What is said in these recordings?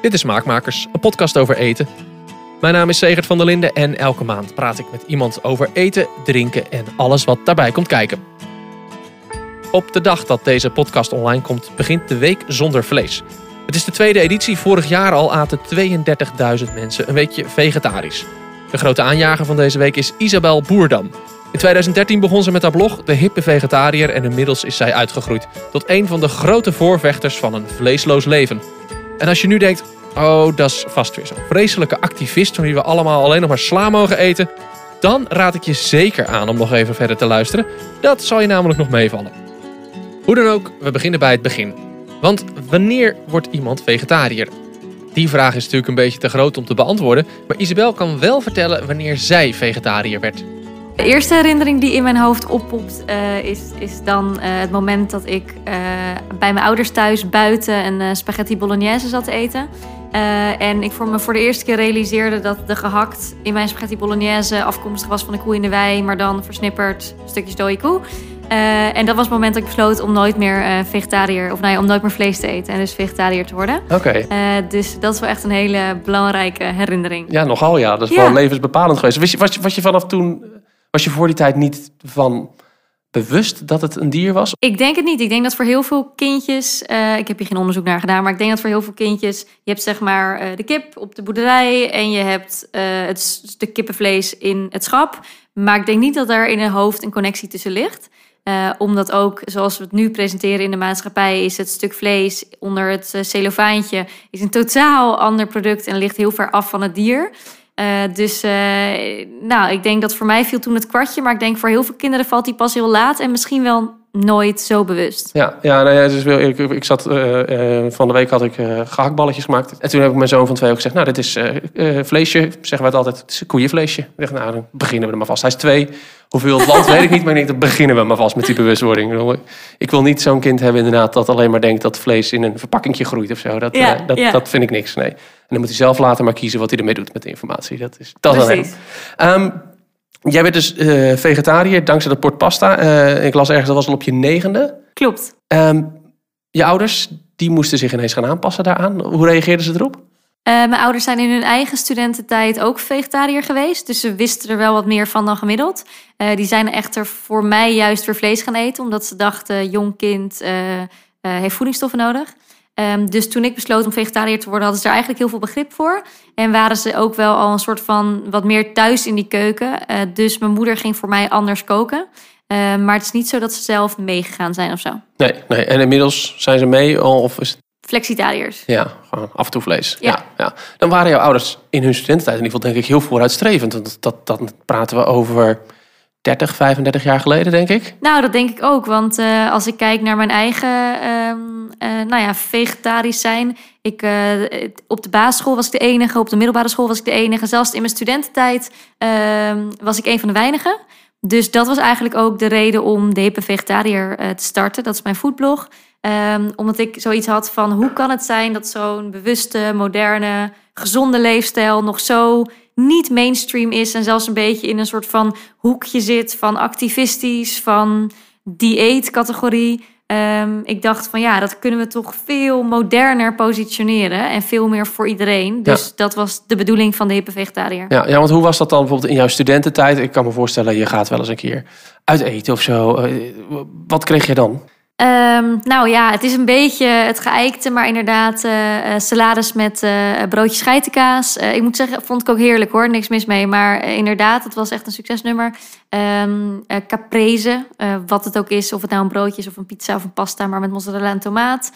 Dit is Smaakmakers, een podcast over eten. Mijn naam is Segert van der Linden en elke maand praat ik met iemand over eten, drinken en alles wat daarbij komt kijken. Op de dag dat deze podcast online komt, begint de Week Zonder Vlees. Het is de tweede editie. Vorig jaar al aten 32.000 mensen een weekje vegetarisch. De grote aanjager van deze week is Isabel Boerdam. In 2013 begon ze met haar blog De Hippe Vegetariër en inmiddels is zij uitgegroeid tot een van de grote voorvechters van een vleesloos leven. En als je nu denkt, oh dat is vast weer zo'n vreselijke activist van wie we allemaal alleen nog maar sla mogen eten, dan raad ik je zeker aan om nog even verder te luisteren. Dat zal je namelijk nog meevallen. Hoe dan ook, we beginnen bij het begin. Want wanneer wordt iemand vegetariër? Die vraag is natuurlijk een beetje te groot om te beantwoorden, maar Isabel kan wel vertellen wanneer zij vegetariër werd. De eerste herinnering die in mijn hoofd oppopt uh, is, is dan uh, het moment dat ik uh, bij mijn ouders thuis buiten een spaghetti bolognese zat te eten. en ik voor me voor de eerste keer realiseerde dat de gehakt in mijn spaghetti bolognese afkomstig was van de koe in de wei, maar dan versnipperd stukjes dode koe. en dat was het moment dat ik besloot om nooit meer vegetariër, of nou ja, om nooit meer vlees te eten en dus vegetariër te worden. Oké. dus dat is wel echt een hele belangrijke herinnering. Ja, nogal ja. Dat is Ja. wel levensbepalend geweest. Was je, was, je, was je vanaf toen, was je voor die tijd niet van bewust dat het een dier was? Ik denk het niet. Ik denk dat voor heel veel kindjes, eh, ik heb hier geen onderzoek naar gedaan, maar ik denk dat voor heel veel kindjes, je hebt zeg maar eh, de kip op de boerderij en je hebt eh, het stuk kippenvlees in het schap. Maar ik denk niet dat daar in hun hoofd een connectie tussen ligt. Omdat ook, zoals we het nu presenteren in de maatschappij, is het stuk vlees onder het cellofaantje is een totaal ander product en ligt heel ver af van het dier. Uh, dus uh, nou, ik denk dat voor mij viel toen het kwartje. Maar ik denk voor heel veel kinderen valt die pas heel laat. En misschien wel nooit zo bewust. Ja, ja nou ja, dus ik, ik zat uh, van de week had ik gehaktballetjes gemaakt. En toen heb ik mijn zoon van twee ook gezegd: Nou, dit is vleesje. Zeggen wij het altijd: Het is een koeienvleesje. Ik dacht, nou, dan beginnen we er maar vast. Hij is twee. Hoeveel land weet ik niet, maar ik denk, dan beginnen we maar vast met die bewustwording. Ik wil niet zo'n kind hebben inderdaad dat alleen maar denkt dat vlees in een verpakkingje groeit of zo. Dat, Ja, dat, ja. dat vind ik niks, nee. En dan moet hij zelf later maar kiezen wat hij ermee doet met de informatie. Dat is dat. Precies. Ehm, jij bent dus eh, vegetariër dankzij de port pasta. Eh, ik las ergens, dat was al op je negende. Klopt. Ehm, je ouders, die moesten zich ineens gaan aanpassen daaraan. Hoe reageerden ze erop? Uh, mijn ouders zijn in hun eigen studententijd ook vegetariër geweest. Dus ze wisten er wel wat meer van dan gemiddeld. Uh, die zijn echter voor mij juist weer vlees gaan eten. Omdat ze dachten, jong kind uh, heeft voedingsstoffen nodig. Um, dus toen ik besloot om vegetariër te worden, hadden ze er eigenlijk heel veel begrip voor. En waren ze ook wel al een soort van wat meer thuis in die keuken. Uh, dus mijn moeder ging voor mij anders koken. Uh, maar het is niet zo dat ze zelf meegegaan zijn of zo. Nee, nee. En inmiddels zijn ze mee? Of is het... Flexitariërs. Ja, gewoon af en toe vlees. Ja. Ja, ja. Dan waren jouw ouders in hun studententijd in ieder geval denk ik heel vooruitstrevend. Want dat, dat, dat praten we over 30, 35 jaar geleden, denk ik. Nou, dat denk ik ook. Want uh, als ik kijk naar mijn eigen uh, uh, nou ja, vegetarisch zijn. Ik, uh, op de basisschool was ik de enige. Op de middelbare school was ik de enige. Zelfs in mijn studententijd ehm, was ik een van de weinigen. Dus dat was eigenlijk ook de reden om de hippe vegetariër te starten. Dat is mijn foodblog. Um, omdat ik zoiets had van hoe kan het zijn dat zo'n bewuste, moderne, gezonde leefstijl nog zo niet mainstream is en zelfs een beetje in een soort van hoekje zit van activistisch, van dieetcategorie. Um, ik dacht van ja, dat kunnen we toch veel moderner positioneren en veel meer voor iedereen. Dus ja. dat was de bedoeling van de hippe vegetariër. Ja, ja, want hoe was dat dan bijvoorbeeld in jouw studententijd? Ik kan me voorstellen, je gaat wel eens een keer uit eten of zo. Uh, wat kreeg je dan? Um, nou ja, het is een beetje het geëikte, maar inderdaad uh, salades met uh, broodjes geitenkaas. ik moet zeggen, vond ik ook heerlijk hoor, niks mis mee. Maar inderdaad, het was echt een succesnummer. Um, caprese, wat het ook is, of het nou een broodje is of een pizza of een pasta, maar met mozzarella en tomaat.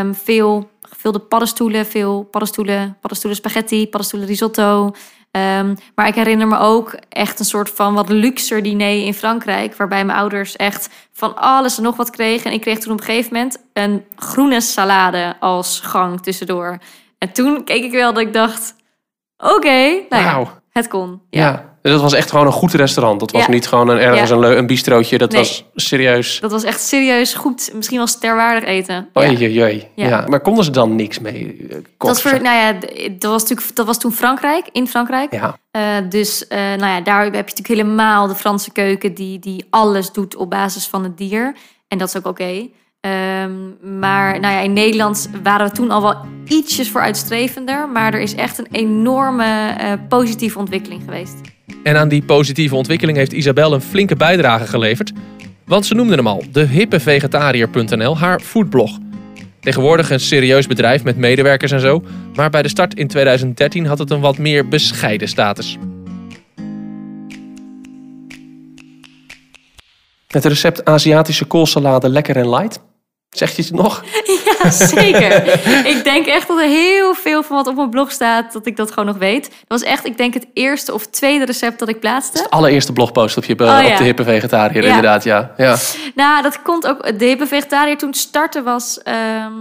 Um, veel gevulde paddenstoelen, veel paddenstoelen, paddenstoelen spaghetti, paddenstoelen risotto. Um, maar ik herinner me ook echt een soort van wat luxer diner in Frankrijk. Waarbij mijn ouders echt van alles en nog wat kregen. En ik kreeg toen op een gegeven moment een groene salade als gang tussendoor. En toen keek ik wel dat ik dacht, oké, okay, nou ja, wow. het kon. Ja. Ja. Dat was echt gewoon een goed restaurant. Dat was Ja. niet gewoon een, ergens Ja. een, een bistrootje. Dat Nee. was serieus. Dat was echt serieus goed, misschien wel sterwaardig eten. Oh, Ja. jee. Ja. Maar konden ze dan niks mee? eh, Dat, voor, nou ja, dat was natuurlijk dat was toen Frankrijk, in Frankrijk. Ja, Eh, dus eh, nou ja, daar heb je natuurlijk helemaal de Franse keuken die, die alles doet op basis van het dier. En dat is ook oké. Ehm, maar nou ja, in Nederland waren we toen al wel ietsjes vooruitstrevender. Maar er is echt een enorme eh, positieve ontwikkeling geweest. En aan die positieve ontwikkeling heeft Isabel een flinke bijdrage geleverd. Want ze noemde hem al, de hippevegetariër.nl, haar foodblog. Tegenwoordig een serieus bedrijf met medewerkers en zo. Maar bij de start in 2013 had het een wat meer bescheiden status. Het recept Aziatische koolsalade lekker en light. Zeg je het nog? Ja, zeker. ik denk echt dat er heel veel van wat op mijn blog staat, dat ik dat gewoon nog weet. Dat was echt, ik denk, het eerste of tweede recept dat ik plaatste. Het allereerste blogpost op, je, Oh, op de hippe vegetariër, Ja. inderdaad, ja. ja. Nou, dat komt ook. De hippe vegetariër toen starten was ehm,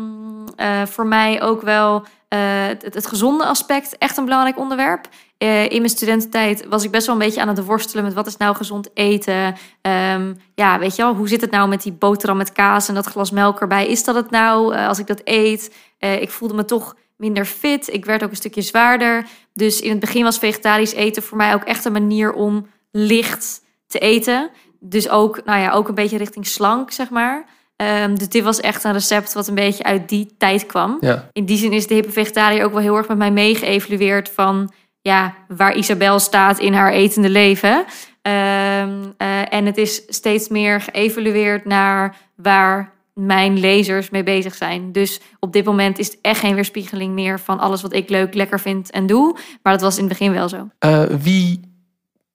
eh, voor mij ook wel eh, het, het gezonde aspect echt een belangrijk onderwerp. Eh, in mijn studententijd was ik best wel een beetje aan het worstelen met wat is nou gezond eten. Ehm, ja, weet je wel, hoe zit het nou met die boterham met kaas en dat glas melk erbij? Is dat het nou eh, als ik dat eet? Eh, ik voelde me toch minder fit. Ik werd ook een stukje zwaarder. Dus in het begin was vegetarisch eten voor mij ook echt een manier om licht te eten. Dus ook, nou ja, ook een beetje richting slank, zeg maar. Ehm, dus dit was echt een recept wat een beetje uit die tijd kwam. ja. In die zin is de hippe vegetariër ook wel heel erg met mij meegeëvalueerd van ja, waar Isabel staat in haar etende leven. Ehm, eh, en het is steeds meer geëvalueerd naar waar mijn lezers mee bezig zijn. Dus op dit moment is het echt geen weerspiegeling meer van alles wat ik leuk, lekker vind en doe. Maar dat was in het begin wel zo. Eh, wie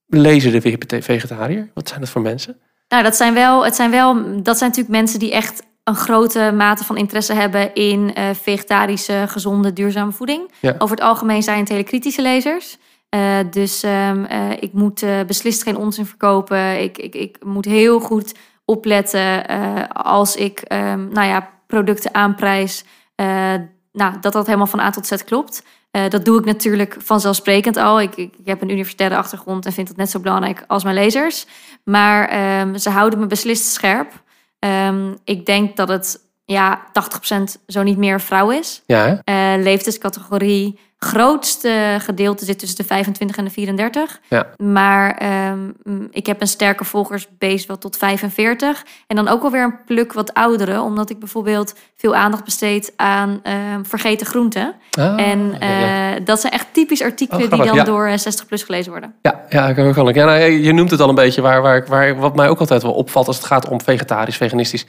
lezen de hippe vegetariër? Wat zijn dat voor mensen? Nou, dat zijn wel, het zijn wel, dat zijn natuurlijk mensen die echt een grote mate van interesse hebben in eh, vegetarische, gezonde, duurzame voeding. Ja. Over het algemeen zijn het hele kritische lezers. Eh, dus ehm, eh, ik moet beslist geen onzin verkopen. Ik, ik, ik moet heel goed opletten als ik ehm, nou ja, producten aanprijs. nou, dat dat helemaal van A tot Z klopt. Dat doe ik natuurlijk vanzelfsprekend al. Ik, ik, heb een universitaire achtergrond en vind dat net zo belangrijk als mijn lezers. Maar ehm, ze houden me beslist scherp. Ehm, ik denk dat het ja, 80% zo niet meer vrouw is. Ja? Eh, leeftijdscategorie grootste gedeelte zit tussen de 25 en de 34. Ja. Maar ehm, mm, ik heb een sterke volgersbase wel tot 45. En dan ook alweer een pluk wat ouderen. Omdat ik bijvoorbeeld veel aandacht besteed aan ehm, vergeten groenten. Ah, en ja, ja. eh, dat zijn echt typisch artikelen Oh, die dan door eh, 60 plus gelezen worden. Ja, ja, ik. Ja, nou, je noemt het al een beetje waar, waar, waar, wat mij ook altijd wel opvalt als het gaat om vegetarisch, veganistisch.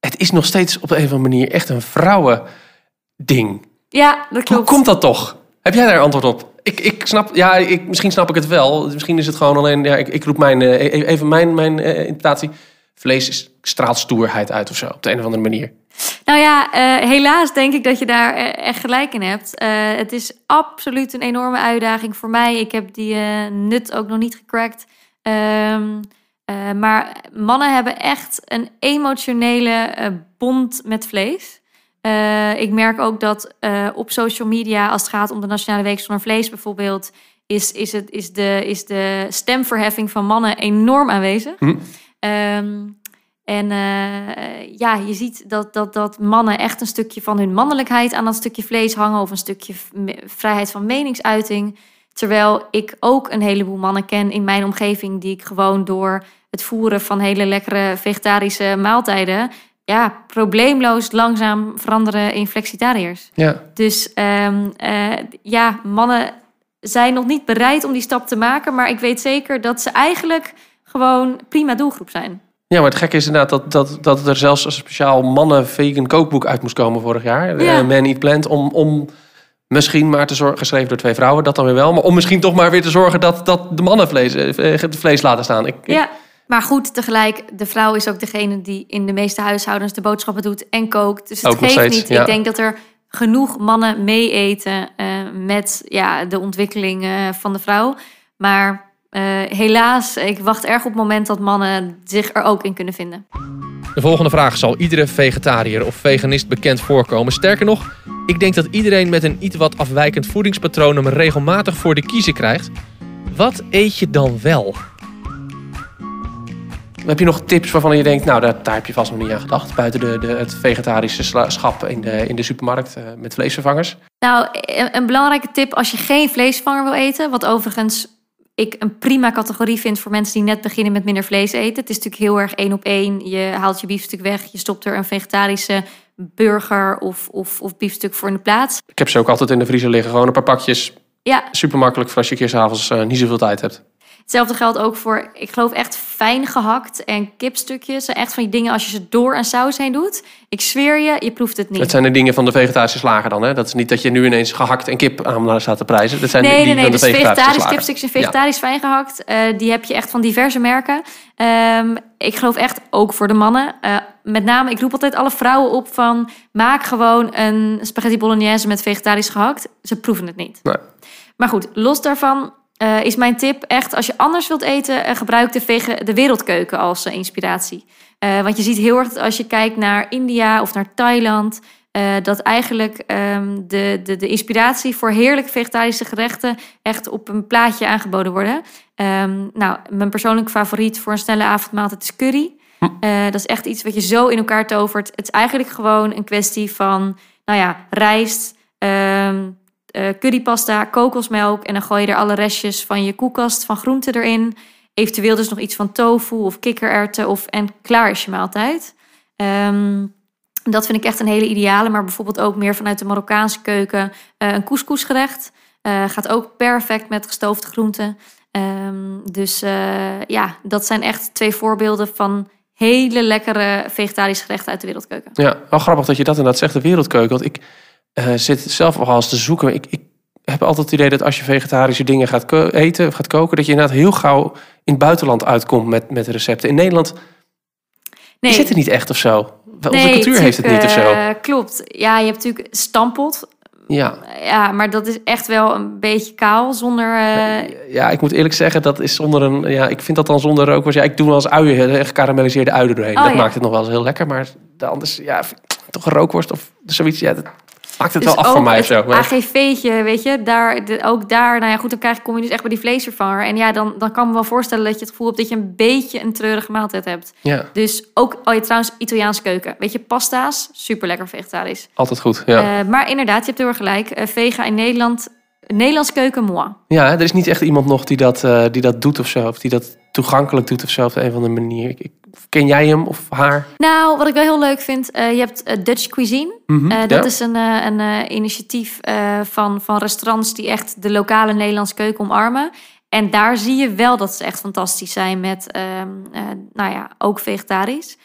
Het is nog steeds op een of andere manier echt een vrouwending. Ja, dat Hoe klopt. komt dat toch? Heb jij daar antwoord op? Ik, ik snap, ja, ik, misschien snap ik het wel. Misschien is het gewoon alleen, ja, ik, ik roep mijn, eh, e- even mijn, mijn eh, interpretatie. Vlees is, straalt stoerheid uit of zo, op de een of andere manier. Nou ja, eh, helaas denk ik dat je daar echt gelijk in hebt. Het is absoluut een enorme uitdaging voor mij. Ik heb die nut ook nog niet gecrackt. Ehm, eh, maar mannen hebben echt een emotionele bond met vlees. Eh, ik merk ook dat eh, op social media, als het gaat om de Nationale Week zonder Vlees bijvoorbeeld, is, is, het, is, de, is de stemverheffing van mannen enorm aanwezig. Hm. Ehm, en eh, ja, je ziet dat, dat, dat mannen echt een stukje van hun mannelijkheid aan dat stukje vlees hangen. Of een stukje vrijheid van meningsuiting. Terwijl ik ook een heleboel mannen ken in mijn omgeving. Die ik gewoon door het voeren van hele lekkere vegetarische maaltijden. Ja, probleemloos langzaam veranderen in flexitariërs. Ja, Dus ehm, eh, ja, mannen zijn nog niet bereid om die stap te maken. Maar ik weet zeker dat ze eigenlijk gewoon prima doelgroep zijn. ja maar het gekke is inderdaad dat, dat, dat er zelfs een speciaal mannen-vegan kookboek uit moest komen vorig jaar. Ja. Man Eat Plant, om, om misschien maar te zorgen, geschreven door twee vrouwen, dat dan weer wel. Maar om misschien toch maar weer te zorgen dat, dat de mannen vlees, eh, vlees laten staan. Ik, ik- Ja, maar goed, tegelijk, de vrouw is ook degene die in de meeste huishoudens de boodschappen doet en kookt. Dus het Ook geeft steeds, niet. ja. Ik denk dat er genoeg mannen mee eten eh, met ja, de ontwikkeling eh, van de vrouw. Maar eh, helaas, ik wacht erg op het moment dat mannen zich er ook in kunnen vinden. De volgende vraag zal iedere vegetariër of veganist bekend voorkomen. Sterker nog, ik denk dat iedereen met een iets wat afwijkend voedingspatroon hem regelmatig voor de kiezer krijgt. Wat eet je dan wel? Heb je nog tips waarvan je denkt, nou daar, daar heb je vast nog niet aan gedacht. Buiten de, de, het vegetarische schap in de, in de supermarkt eh, met vleesvervangers. Nou, een, een belangrijke tip als je geen vleesvanger wil eten, wat overigens ik een prima categorie vind voor mensen die net beginnen met minder vlees eten. Het is natuurlijk heel erg één op één. Je haalt je biefstuk weg, je stopt er een vegetarische burger of, of, of biefstuk voor in de plaats. Ik heb ze ook altijd in de vriezer liggen. Gewoon een paar pakjes. Ja, Super makkelijk voor als je keer s'avonds uh, niet zoveel tijd hebt. Hetzelfde geldt ook voor, ik geloof echt fijn gehakt en kipstukjes. Echt van die dingen als je ze door een saus heen doet. Ik zweer je, je proeft het niet. Dat zijn de dingen van de vegetarische slager dan, hè? Dat is niet dat je nu ineens gehakt en kip aan staat te prijzen. Dat zijn nee, die nee, nee. van de vegetarische vegetarisch kipstukjes en vegetarisch fijn gehakt. eh, die heb je echt van diverse merken. Ehm, ik geloof echt ook voor de mannen. Eh, met name, ik roep altijd alle vrouwen op van... maak gewoon een spaghetti bolognese met vegetarisch gehakt. Ze proeven het niet. Nee. Maar goed, los daarvan eh, is mijn tip echt... als je anders wilt eten, eh, gebruik de, vege- de wereldkeuken als eh, inspiratie. Want je ziet heel erg dat als je kijkt naar India of naar Thailand... dat eigenlijk ehm, de, de, de inspiratie voor heerlijke vegetarische gerechten... echt op een plaatje aangeboden worden. Ehm, nou, mijn persoonlijke favoriet voor een snelle avondmaaltijd is curry. Eh, dat is echt iets wat je zo in elkaar tovert. Het is eigenlijk gewoon een kwestie van, nou ja, rijst, ehm, eh, currypasta, kokosmelk. En dan gooi je er alle restjes van je koelkast van groenten erin. Eventueel dus nog iets van tofu of kikkererwten. Of, en klaar is je maaltijd. Ehm, dat vind ik echt een hele ideale. Maar bijvoorbeeld ook meer vanuit de Marokkaanse keuken. eh, een couscousgerecht. Eh, gaat ook perfect met gestoofde groenten. Ehm, dus ja, dat zijn echt twee voorbeelden van hele lekkere vegetarische gerechten uit de wereldkeuken. Ja, wel grappig dat je dat inderdaad zegt, de wereldkeuken. Want ik eh, zit zelf al eens te zoeken. Ik, ik heb altijd het idee dat als je vegetarische dingen gaat eten, of gaat koken, dat je inderdaad heel gauw in het buitenland uitkomt met, met recepten. In Nederland Nee, zit het niet echt of zo. Onze nee, cultuur heeft het niet of zo. eh, klopt. Ja, je hebt natuurlijk stampot. Ja. Ja, maar dat is echt wel een beetje kaal zonder... eh, ja, ik moet eerlijk zeggen, dat is zonder een. Ja, ik vind dat dan zonder rook. Ja, ik doe wel eens uien, gekarameliseerde uien doorheen. Oh, dat ja. maakt het nog wel eens heel lekker. Maar de anders, ja, toch een rookworst of zoiets. Ja, dat maakt het Dus wel af voor mij of zo. AGV'tje, weet je, daar, de- ook daar, nou ja, goed, dan krijg, kom je dus echt bij die vleesvervanger. En ja, dan, dan kan ik me wel voorstellen dat je het gevoel hebt dat je een beetje een treurige maaltijd hebt. ja, Dus ook, oh je trouwens, Italiaanse keuken. Weet je, pasta's, super lekker vegetarisch. altijd goed. Ja. Eh, maar inderdaad, je hebt heel erg gelijk. Eh, vega in Nederland, Nederlands keuken, moi. ja, er is niet echt iemand nog die dat, eh, die dat doet of zo. Of die dat toegankelijk doet of zo op de een of andere manier. Ik, ik- ken jij hem of haar? Nou, wat ik wel heel leuk vind, eh, je hebt eh, Dutch cuisine. Eh, dat ja. is een, een initiatief van, van restaurants die echt de lokale Nederlandse keuken omarmen. En daar zie je wel dat ze echt fantastisch zijn met, ehm, eh, nou ja, ook vegetarisch.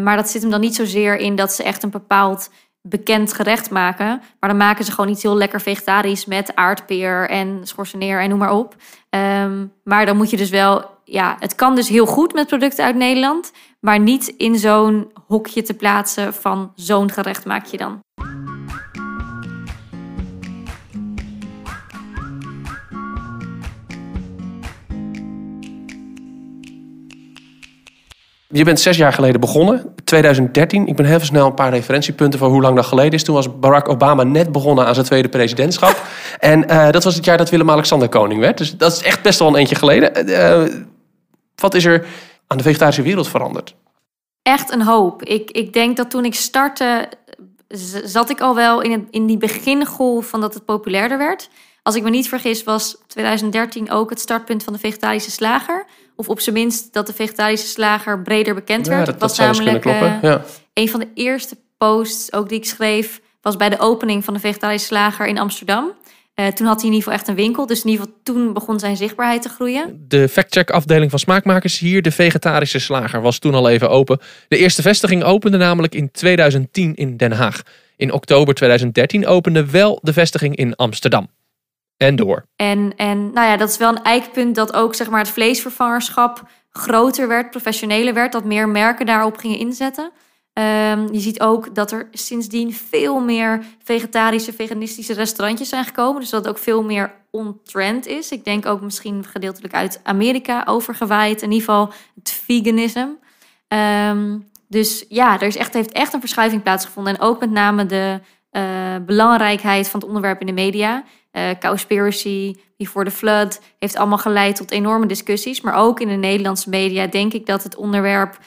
Maar dat zit hem dan niet zozeer in dat ze echt een bepaald bekend gerecht maken. Maar dan maken ze gewoon iets heel lekker vegetarisch met aardpeer en schorseneer en noem maar op. Ehm, maar dan moet je dus wel, ja, het kan dus heel goed met producten uit Nederland, maar niet in zo'n hokje te plaatsen van zo'n gerecht maak je dan. Je bent zes jaar geleden begonnen, 2013. Ik ben heel snel een paar referentiepunten van hoe lang dat geleden is. Toen was Barack Obama net begonnen aan zijn tweede presidentschap. en eh, dat was het jaar dat Willem-Alexander koning werd. Dus dat is echt best wel een eentje geleden. Eh, eh, wat is er aan de vegetarische wereld veranderd? Echt een hoop. Ik, ik denk dat toen ik startte, zat ik al wel in, het, in die begingolf van dat het populairder werd. Als ik me niet vergis, was 2013 ook het startpunt van de vegetarische slager. Of op zijn minst dat de vegetarische slager breder bekend Ja, werd. dat, dat was namelijk, kloppen. ja. een van de eerste posts, ook die ik schreef, was bij de opening van de vegetarische slager in Amsterdam. Eh, toen had hij in ieder geval echt een winkel. Dus in ieder geval toen begon zijn zichtbaarheid te groeien. De factcheck afdeling van Smaakmakers hier, de vegetarische slager, was toen al even open. De eerste vestiging opende namelijk in 2010 in Den Haag. In oktober 2013 opende wel de vestiging in Amsterdam. En door. En, en nou ja, dat is wel een eikpunt dat ook zeg maar, het vleesvervangerschap groter werd, professioneler werd. Dat meer merken daarop gingen inzetten. Ehm, je ziet ook dat er sindsdien veel meer vegetarische, veganistische restaurantjes zijn gekomen. Dus dat ook veel meer on-trend is. Ik denk ook misschien gedeeltelijk uit Amerika overgewaaid. In ieder geval het veganisme. Ehm, dus ja, er is echt, heeft echt een verschuiving plaatsgevonden. En ook met name de eh, belangrijkheid van het onderwerp in de media. Eh Cowspiracy, Before the Flood heeft allemaal geleid tot enorme discussies. Maar ook in de Nederlandse media denk ik dat het onderwerp...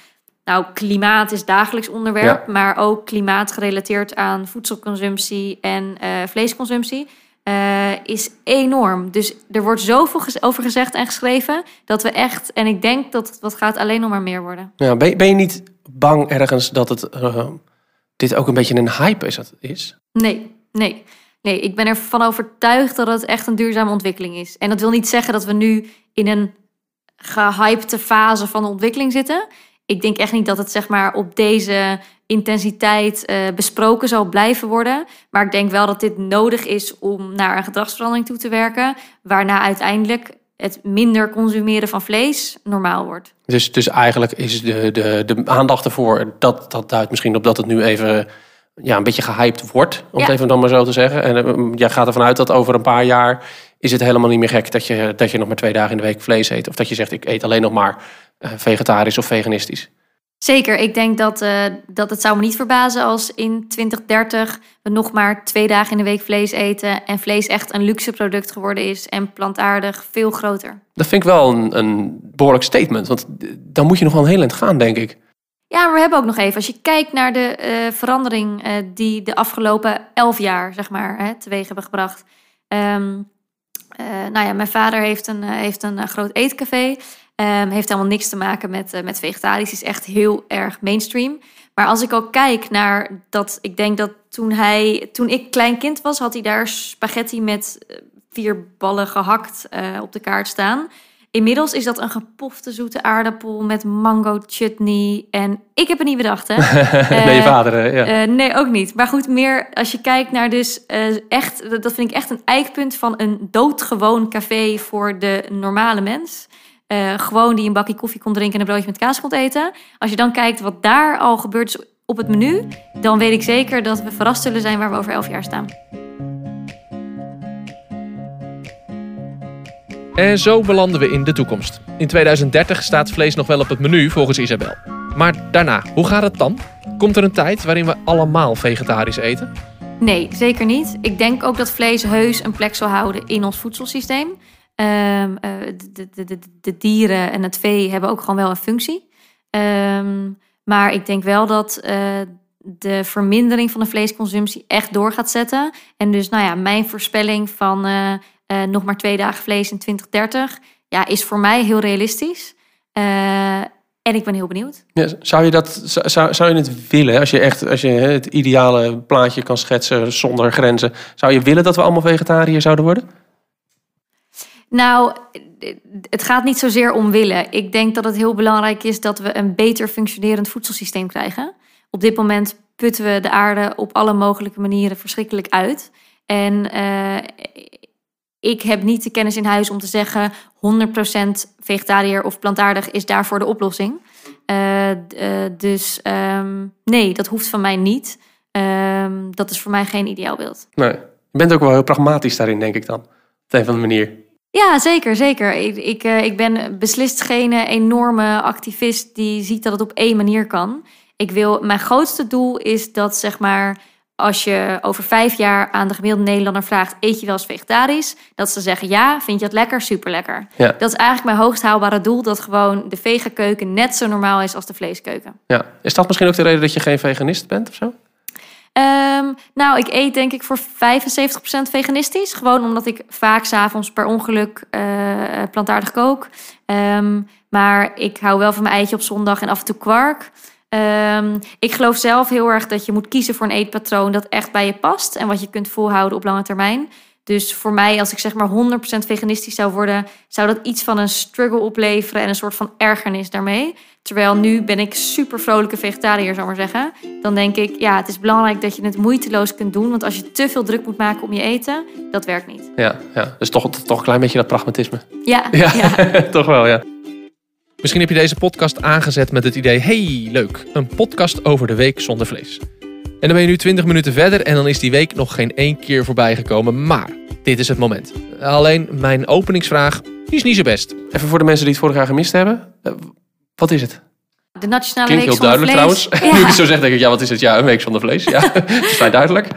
Nou, klimaat is dagelijks onderwerp, maar ook klimaat gerelateerd aan voedselconsumptie en eh, vleesconsumptie. eh, is enorm. Dus er wordt zoveel over gezegd en geschreven dat we echt, en ik denk dat het wat gaat alleen nog maar meer worden. Ja, ben, ben je niet bang ergens dat het uh, dit ook een beetje een hype is? is? Nee, nee. Nee, ik ben ervan overtuigd dat het echt een duurzame ontwikkeling is. En dat wil niet zeggen dat we nu in een gehypte fase van de ontwikkeling zitten. Ik denk echt niet dat het zeg maar op deze intensiteit uh, besproken zal blijven worden. Maar ik denk wel dat dit nodig is om naar een gedragsverandering toe te werken. Waarna uiteindelijk het minder consumeren van vlees normaal wordt. Dus, dus eigenlijk is de, de, de aandacht ervoor, dat, dat duidt misschien op dat het nu even ja, een beetje gehyped wordt, om het even dan maar zo te zeggen. En uh, jij gaat ervan uit dat over een paar jaar is het helemaal niet meer gek dat je, dat je nog maar twee dagen in de week vlees eet. Of dat je zegt, ik eet alleen nog maar vegetarisch of veganistisch. Zeker, ik denk dat, uh, dat het zou me niet verbazen als in 2030 we nog maar twee dagen in de week vlees eten en vlees echt een luxe product geworden is en plantaardig veel groter. Dat vind ik wel een, een behoorlijk statement, want dan moet je nog wel een heel eind gaan, denk ik. Ja, maar we hebben ook nog even, als je kijkt naar de uh, verandering uh, die de afgelopen elf jaar, zeg maar, hè, teweeg hebben gebracht. Um, nou ja, mijn vader heeft een, heeft een groot eetcafé. Um, heeft helemaal niks te maken met, uh, met vegetarisch. Is echt heel erg mainstream. Maar als ik ook kijk naar dat, ik denk dat toen hij, toen ik klein kind was, had hij daar spaghetti met eh, vier ballen gehakt uh, op de kaart staan. Inmiddels is dat een gepofte zoete aardappel met mango chutney. En ik heb het niet bedacht, hè? nee, je vader, ja. nee, ook niet. Maar goed, meer als je kijkt naar dus echt... Dat vind ik echt een eikpunt van een doodgewoon café voor de normale mens. Uh, gewoon die een bakje koffie kon drinken en een broodje met kaas kon eten. Als je dan kijkt wat daar al gebeurt is op het menu, dan weet ik zeker dat we verrast zullen zijn waar we over elf jaar staan. En zo belanden we in de toekomst. In 2030 staat vlees nog wel op het menu volgens Isabel. Maar daarna, hoe gaat het dan? Komt er een tijd waarin we allemaal vegetarisch eten? Nee, zeker niet. Ik denk ook dat vlees heus een plek zal houden in ons voedselsysteem. Um, de, de, de, de, dieren en het vee hebben ook gewoon wel een functie. Um, maar ik denk wel dat uh, de vermindering van de vleesconsumptie echt door gaat zetten. En dus, nou ja, mijn voorspelling van uh, nog maar twee dagen vlees in 2030 ja, is voor mij heel realistisch. en ik ben heel benieuwd. Zou je dat zou, zou je het willen als je echt als je het ideale plaatje kan schetsen zonder grenzen? Zou je willen dat we allemaal vegetariër zouden worden? Nou, het gaat niet zozeer om willen. Ik denk dat het heel belangrijk is dat we een beter functionerend voedselsysteem krijgen. Op dit moment putten we de aarde op alle mogelijke manieren verschrikkelijk uit. En uh, ik heb niet de kennis in huis om te zeggen 100% vegetariër of plantaardig is daarvoor de oplossing. Uh, uh, dus um, nee, dat hoeft van mij niet. Um, dat is voor mij geen ideaalbeeld. Nee, je bent ook wel heel pragmatisch daarin, denk ik dan. Op een of andere manier. Ja, zeker, zeker. Ik, ik, uh, ik ben beslist geen enorme activist die ziet dat het op één manier kan. Ik wil, mijn grootste doel is dat zeg maar, als je over vijf jaar aan de gemiddelde Nederlander vraagt: eet je wel eens vegetarisch? Dat ze zeggen ja, vind je het lekker? Super lekker. Ja. Dat is eigenlijk mijn hoogst haalbare doel: dat gewoon de vegankeuken net zo normaal is als de vleeskeuken. Ja, is dat misschien ook de reden dat je geen veganist bent of zo? Um, nou, ik eet denk ik voor 75% veganistisch. Gewoon omdat ik vaak s'avonds per ongeluk uh, plantaardig kook. Um, maar ik hou wel van mijn eitje op zondag en af en toe kwark. Um, ik geloof zelf heel erg dat je moet kiezen voor een eetpatroon dat echt bij je past. En wat je kunt volhouden op lange termijn. Dus voor mij, als ik zeg maar 100% veganistisch zou worden, zou dat iets van een struggle opleveren en een soort van ergernis daarmee. Terwijl nu ben ik super vrolijke vegetariër, zou maar zeggen. Dan denk ik, ja, het is belangrijk dat je het moeiteloos kunt doen. Want als je te veel druk moet maken om je eten, dat werkt niet. Ja, ja. dus toch, toch een klein beetje dat pragmatisme. Ja, ja. ja. toch wel, ja. Misschien heb je deze podcast aangezet met het idee: hey, leuk, een podcast over de week zonder vlees. En dan ben je nu 20 minuten verder en dan is die week nog geen één keer voorbij gekomen. Maar dit is het moment. Alleen mijn openingsvraag is niet zo best. Even voor de mensen die het vorig jaar gemist hebben. Eh, wat is het? De Nationale Klinkt Week heel duidelijk trouwens. Ja. Nu ik het zo zeg, denk ik, ja, wat is het? Ja, een week zonder vlees. Ja, dat is vrij duidelijk.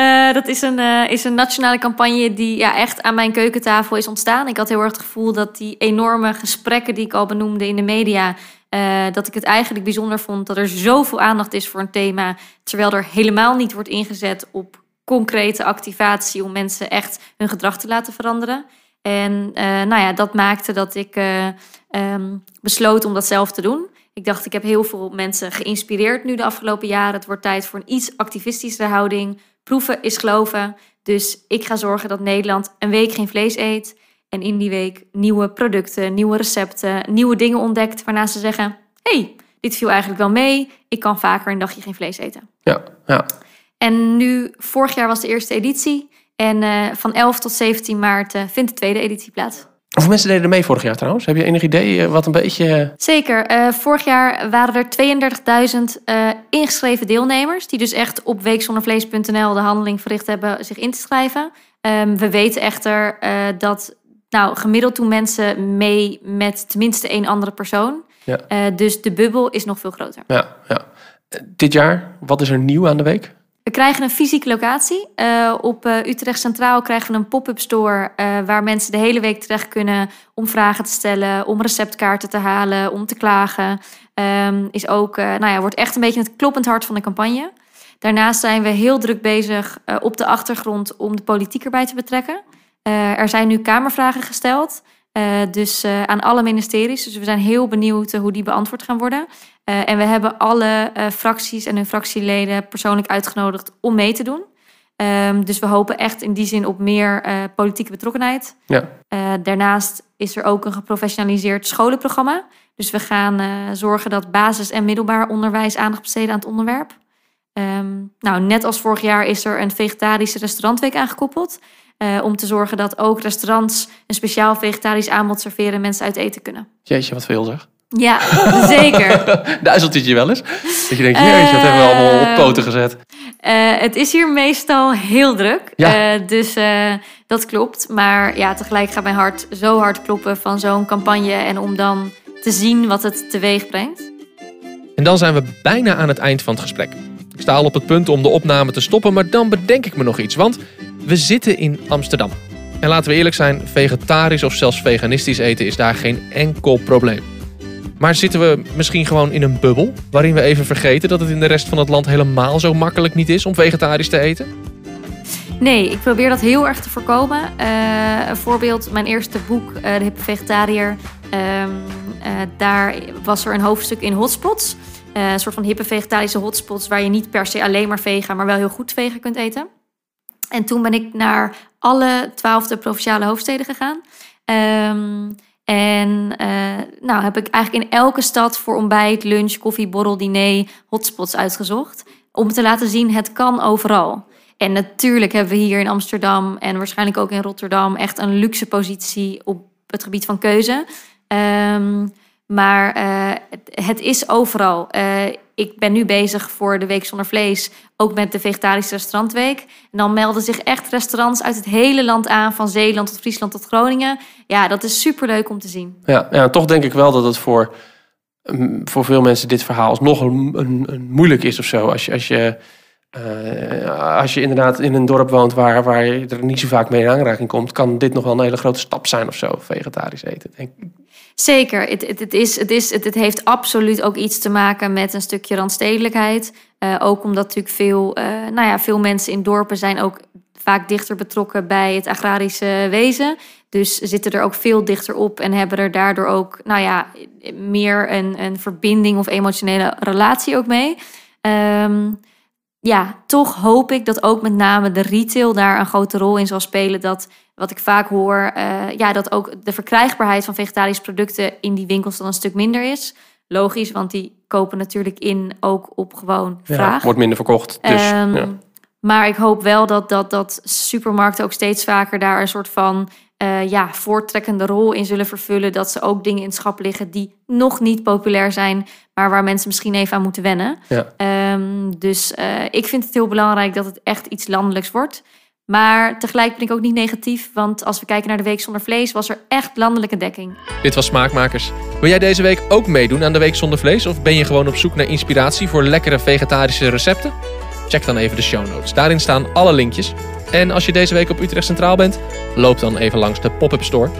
Uh, dat is een, uh, is een nationale campagne die ja, echt aan mijn keukentafel is ontstaan. Ik had heel erg het gevoel dat die enorme gesprekken die ik al benoemde in de media... Uh, dat ik het eigenlijk bijzonder vond dat er zoveel aandacht is voor een thema... terwijl er helemaal niet wordt ingezet op concrete activatie om mensen echt hun gedrag te laten veranderen. En uh, nou ja, dat maakte dat ik uh, um, besloot om dat zelf te doen. Ik dacht, ik heb heel veel mensen geïnspireerd nu de afgelopen jaren. Het wordt tijd voor een iets activistische houding. Proeven is geloven. Dus ik ga zorgen dat Nederland een week geen vlees eet. En in die week nieuwe producten, nieuwe recepten, nieuwe dingen ontdekt. Waarna ze zeggen: hey, dit viel eigenlijk wel mee. Ik kan vaker een dagje geen vlees eten. Ja, ja. En nu, vorig jaar was de eerste editie. En uh, van 11 tot 17 maart uh, vindt de tweede editie plaats. Hoeveel mensen deden er mee vorig jaar trouwens? Heb je enig idee uh, wat een beetje... Zeker. Uh, vorig jaar waren er 32.000 uh, ingeschreven deelnemers... die dus echt op weekzondervlees.nl de handeling verricht hebben zich in te schrijven. Um, we weten echter dat nou, gemiddeld doen mensen mee met tenminste één andere persoon. Ja. dus de bubbel is nog veel groter. Ja, ja. Dit jaar, wat is er nieuw aan de week? We krijgen een fysieke locatie. Uh, op uh, Utrecht Centraal krijgen we een pop-up store waar mensen de hele week terecht kunnen om vragen te stellen, om receptkaarten te halen, om te klagen. Um, is ook, nou ja, wordt echt een beetje het kloppend hart van de campagne. Daarnaast zijn we heel druk bezig op de achtergrond om de politiek erbij te betrekken. Er zijn nu kamervragen gesteld. Uh, dus uh, aan alle ministeries. Dus we zijn heel benieuwd hoe die beantwoord gaan worden. en we hebben alle fracties en hun fractieleden persoonlijk uitgenodigd om mee te doen. Um, dus we hopen echt in die zin op meer politieke betrokkenheid. Ja. daarnaast is er ook een geprofessionaliseerd scholenprogramma. Dus we gaan zorgen dat basis- en middelbaar onderwijs aandacht besteden aan het onderwerp. Um, nou, net als vorig jaar is er een vegetarische restaurantweek aangekoppeld. Uh, om te zorgen dat ook restaurants een speciaal vegetarisch aanbod serveren en mensen uit eten kunnen. Jeetje, wat veel zeg. Ja, zeker. Duizelt het je wel eens? Dat je denkt, jeetje, wat hebben we allemaal op poten gezet. Uh, het is hier meestal heel druk. Ja. Uh, dus dat klopt. Maar ja, tegelijk gaat mijn hart zo hard kloppen van zo'n campagne. En om dan te zien wat het teweeg brengt. En dan zijn we bijna aan het eind van het gesprek. Ik sta al op het punt om de opname te stoppen, maar dan bedenk ik me nog iets. Want we zitten in Amsterdam. En laten we eerlijk zijn, vegetarisch of zelfs veganistisch eten is daar geen enkel probleem. Maar zitten we misschien gewoon in een bubbel waarin we even vergeten dat het in de rest van het land helemaal zo makkelijk niet is om vegetarisch te eten? Nee, ik probeer dat heel erg te voorkomen. Uh, een voorbeeld, mijn eerste boek, uh, De Hippe Vegetariër. Uh, daar was er een hoofdstuk in hotspots. een soort van hippe vegetarische hotspots waar je niet per se alleen maar vegan, maar wel heel goed vegan kunt eten. En toen ben ik naar alle twaalfde provinciale hoofdsteden gegaan. Um, en uh, nou heb ik eigenlijk in elke stad voor ontbijt, lunch, koffie, borrel, diner hotspots uitgezocht. Om te laten zien, het kan overal. En natuurlijk hebben we hier in Amsterdam en waarschijnlijk ook in Rotterdam echt een luxe positie op het gebied van keuze. Um, maar uh, het, is overal. Uh, ik ben nu bezig voor de Week Zonder Vlees, ook met de Vegetarische Restaurantweek. En dan melden zich echt restaurants uit het hele land aan, van Zeeland tot Friesland tot Groningen. Ja, dat is superleuk om te zien. Ja, ja toch denk ik wel dat het voor, mm, voor veel mensen dit verhaal alsnog een, een, een moeilijk is of zo. Als je, als je uh, als je inderdaad in een dorp woont waar, waar je er niet zo vaak mee in aanraking komt, kan dit nog wel een hele grote stap zijn of zo, vegetarisch eten. Denk ik. Zeker, het, het, is, het, is, het, heeft absoluut ook iets te maken met een stukje randstedelijkheid. Uh, ook omdat natuurlijk veel, uh, nou ja, veel mensen in dorpen zijn ook vaak dichter betrokken bij het agrarische wezen. Dus zitten er ook veel dichter op en hebben er daardoor ook nou ja, meer een, een verbinding of emotionele relatie ook mee. Um, ja, toch hoop ik dat ook met name de retail daar een grote rol in zal spelen. Dat wat ik vaak hoor, uh, ja, dat ook de verkrijgbaarheid van vegetarische producten in die winkels dan een stuk minder is. Logisch, want die kopen natuurlijk in ook op gewoon vraag. Ja, wordt minder verkocht. Dus, um, ja. Maar ik hoop wel dat, dat, dat supermarkten ook steeds vaker daar een soort van uh, ja, voortrekkende rol in zullen vervullen. Dat ze ook dingen in het schap liggen die nog niet populair zijn, maar waar mensen misschien even aan moeten wennen. Ja. Um, dus uh, ik vind het heel belangrijk dat het echt iets landelijks wordt. Maar tegelijk ben ik ook niet negatief, want als we kijken naar de Week Zonder Vlees, was er echt landelijke dekking. Dit was Smaakmakers. Wil jij deze week ook meedoen aan de Week Zonder Vlees? Of ben je gewoon op zoek naar inspiratie voor lekkere vegetarische recepten? Check dan even de show notes. Daarin staan alle linkjes. En als je deze week op Utrecht Centraal bent, loop dan even langs de pop-up store.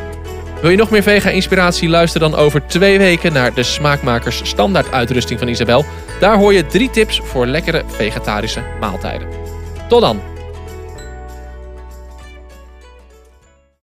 Wil je nog meer vega-inspiratie? Luister dan over twee weken naar de Smaakmakers standaard uitrusting van Isabel. Daar hoor je drie tips voor lekkere vegetarische maaltijden. Tot dan!